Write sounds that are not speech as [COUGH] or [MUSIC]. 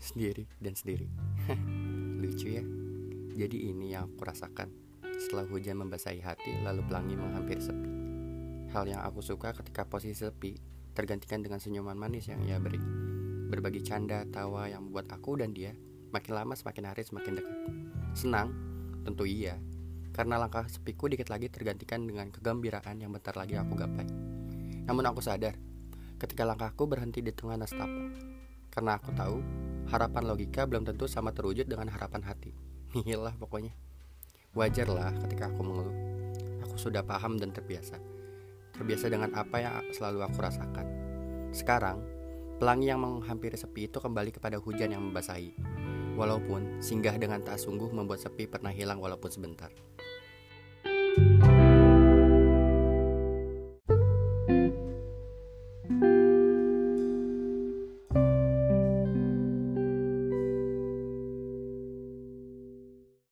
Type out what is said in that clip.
sendiri dan sendiri. [LAUGHS] Lucu ya. Jadi ini yang aku rasakan setelah hujan membasahi hati lalu pelangi menghampiri sepi. Hal yang aku suka ketika posisi sepi tergantikan dengan senyuman manis yang ia beri. Berbagi canda, tawa yang membuat aku dan dia makin lama semakin hari semakin dekat. Senang? Tentu iya. Karena langkah sepiku dikit lagi tergantikan dengan kegembiraan yang bentar lagi aku gapai. Namun aku sadar, ketika langkahku berhenti di tengah nastapa. Karena aku tahu, harapan logika belum tentu sama terwujud dengan harapan hati. Iyalah pokoknya. Wajarlah ketika aku mengeluh. Aku sudah paham dan terbiasa. Terbiasa dengan apa yang selalu aku rasakan. Sekarang, pelangi yang menghampiri sepi itu kembali kepada hujan yang membasahi. Walaupun singgah dengan tak sungguh membuat sepi pernah hilang walaupun sebentar.